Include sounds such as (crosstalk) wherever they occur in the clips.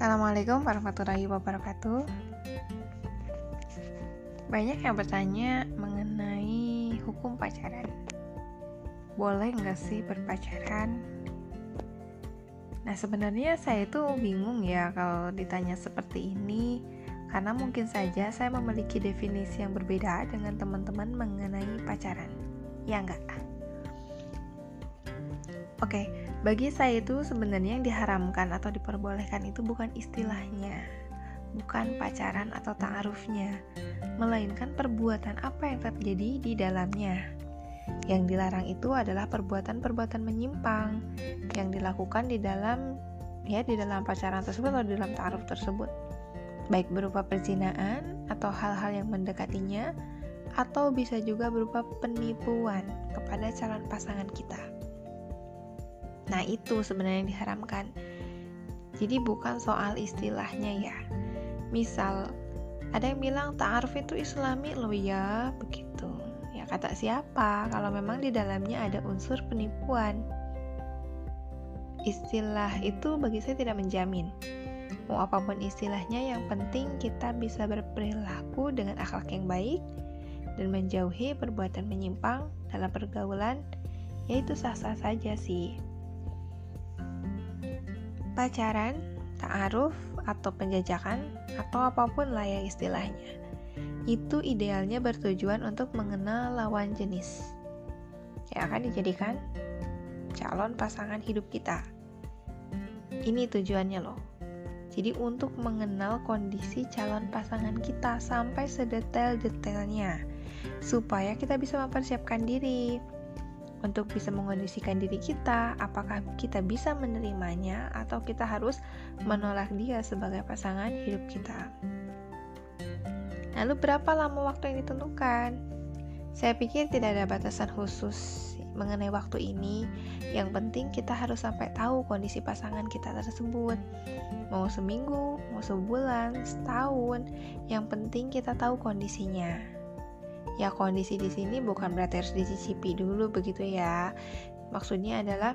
Assalamualaikum warahmatullahi wabarakatuh. Banyak yang bertanya mengenai hukum pacaran. Boleh nggak sih berpacaran? Nah sebenarnya saya itu bingung ya kalau ditanya seperti ini karena mungkin saja saya memiliki definisi yang berbeda dengan teman-teman mengenai pacaran. Ya enggak? Oke, bagi saya itu sebenarnya yang diharamkan atau diperbolehkan itu bukan istilahnya, bukan pacaran atau ta'arufnya, melainkan perbuatan apa yang terjadi di dalamnya. Yang dilarang itu adalah perbuatan-perbuatan menyimpang yang dilakukan di dalam ya di dalam pacaran tersebut atau di dalam ta'aruf tersebut. Baik berupa perzinaan atau hal-hal yang mendekatinya atau bisa juga berupa penipuan kepada calon pasangan kita. Nah, itu sebenarnya yang diharamkan. Jadi bukan soal istilahnya ya. Misal ada yang bilang ta'aruf itu islami loh ya, begitu. Ya kata siapa kalau memang di dalamnya ada unsur penipuan. Istilah itu bagi saya tidak menjamin. Mau apa pun istilahnya, yang penting kita bisa berperilaku dengan akhlak yang baik dan menjauhi perbuatan menyimpang dalam pergaulan, yaitu sah-sah saja sih pacaran, ta'aruf, atau penjajakan, atau apa pun lah ya istilahnya. Itu idealnya bertujuan untuk mengenal lawan jenis yang akan dijadikan calon pasangan hidup kita. Ini tujuannya loh. Jadi untuk mengenal kondisi calon pasangan kita sampai sedetail-detailnya supaya kita bisa mempersiapkan diri untuk bisa mengondisikan diri kita, apakah kita bisa menerimanya atau kita harus menolak dia sebagai pasangan hidup kita. Lalu berapa lama waktu yang ditentukan? Saya pikir tidak ada batasan khusus mengenai waktu ini. Yang penting kita harus sampai tahu kondisi pasangan kita tersebut. Mau seminggu, mau sebulan, setahun, yang penting kita tahu kondisinya ya kondisi di sini bukan berarti harus dicicipi dulu begitu ya. Maksudnya adalah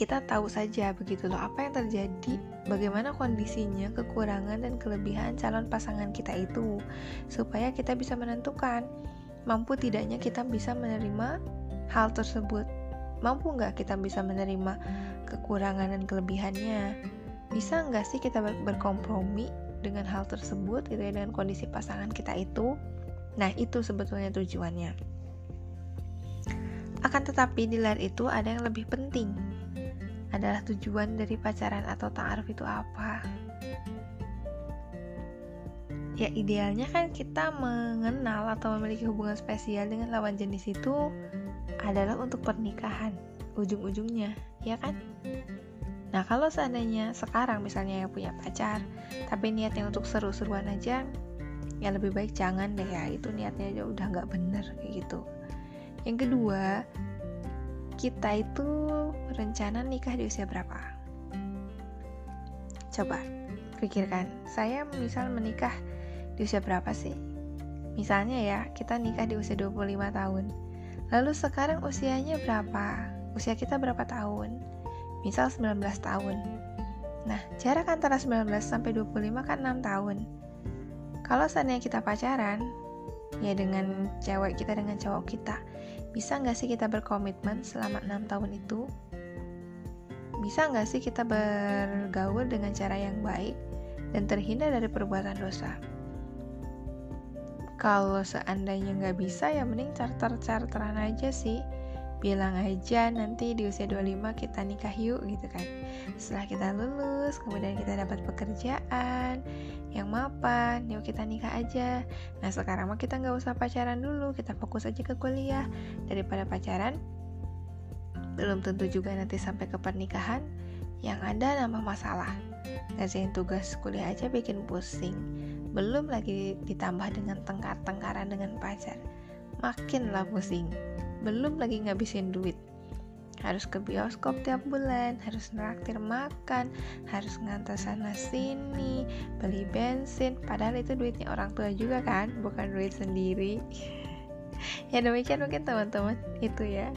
kita tahu saja begitu loh apa yang terjadi bagaimana kondisinya kekurangan dan kelebihan calon pasangan kita itu supaya kita bisa menentukan mampu tidaknya kita bisa menerima hal tersebut? Mampu nggak kita bisa menerima kekurangan dan kelebihannya? Bisa nggak sih kita berkompromi dengan hal tersebut gitu ya dengan kondisi pasangan kita itu Nah, itu sebetulnya tujuannya. Akan tetapi di luar itu ada yang lebih penting. Adalah tujuan dari pacaran atau ta'aruf itu apa? Ya idealnya kan kita mengenal atau memiliki hubungan spesial dengan lawan jenis itu adalah untuk pernikahan ujung-ujungnya, ya kan? Nah kalau seandainya sekarang misalnya yang punya pacar, tapi niatnya untuk seru-seruan aja, ya lebih baik jangan deh ya. Itu niatnya aja udah nggak bener kayak gitu. Yang kedua kita itu rencana nikah di usia berapa? Coba pikirkan. Saya misal menikah di usia berapa sih? Misalnya ya kita nikah di usia 25 tahun. Lalu sekarang usianya berapa? Usia kita berapa tahun? Misal 19 tahun. Nah jarak antara 19 sampai 25 kan 6 tahun kalau seandainya kita pacaran, ya dengan cewek kita dengan cowok kita, bisa nggak sih kita berkomitmen selama enam tahun itu? Bisa nggak sih kita bergaul dengan cara yang baik dan terhindar dari perbuatan dosa? Kalau seandainya nggak bisa, ya mending charter-charteran aja sih bilang aja nanti di usia 25 kita nikah yuk gitu kan setelah kita lulus kemudian kita dapat pekerjaan yang mapan yuk kita nikah aja. Nah sekarang mah kita nggak usah pacaran dulu kita fokus aja ke kuliah. Daripada pacaran belum tentu juga nanti sampai ke pernikahan yang ada nambah masalah. Ngerjain tugas kuliah aja bikin pusing. Belum lagi ditambah dengan tengkar-tengkaran dengan pacar. Makinlah pusing. Belum lagi ngabisin duit harus ke bioskop tiap bulan, harus neraktir makan, harus ngantar sana sini, beli bensin, padahal itu duitnya orang tua juga kan, bukan duit sendiri. (laughs) ya demikian mungkin teman-teman itu ya.